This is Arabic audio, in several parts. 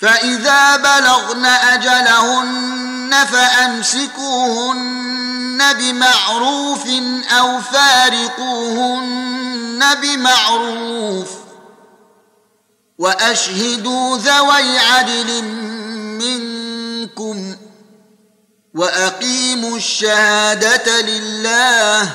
فإذا بلغن أجلهن فأمسكوهن بمعروف أو فارقوهن بمعروف وأشهدوا ذوي عدل منكم وأقيموا الشهادة لله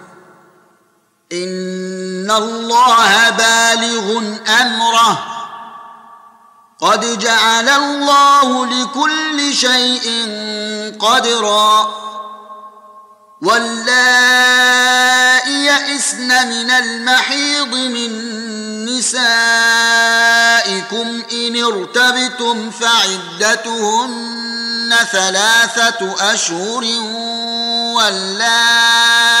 ان الله بالغ امره. قد جعل الله لكل شيء قدرا. واللائي يئسن من المحيض من نسائكم ان ارتبتم فعدتهن ثلاثة اشهر واللائي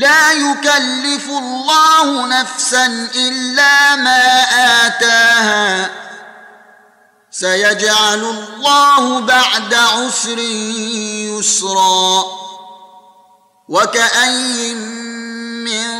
لا يكلف الله نفسا إلا ما آتاها. سيجعل الله بعد عسر يسرا. وكأين من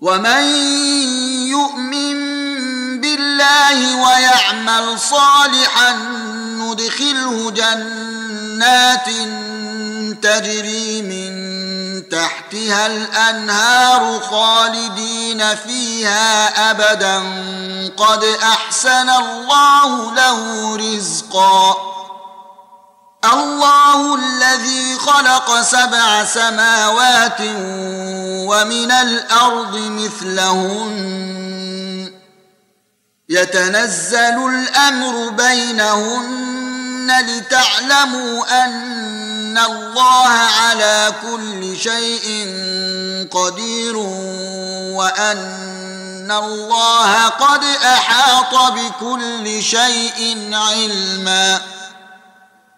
ومن يؤمن بالله ويعمل صالحا ندخله جنات تجري من تحتها الانهار خالدين فيها ابدا قد احسن الله له رزقا الله الذي خلق سبع سماوات ومن الأرض مثلهن. يتنزل الأمر بينهن لتعلموا أن الله على كل شيء قدير وأن الله قد أحاط بكل شيء علما.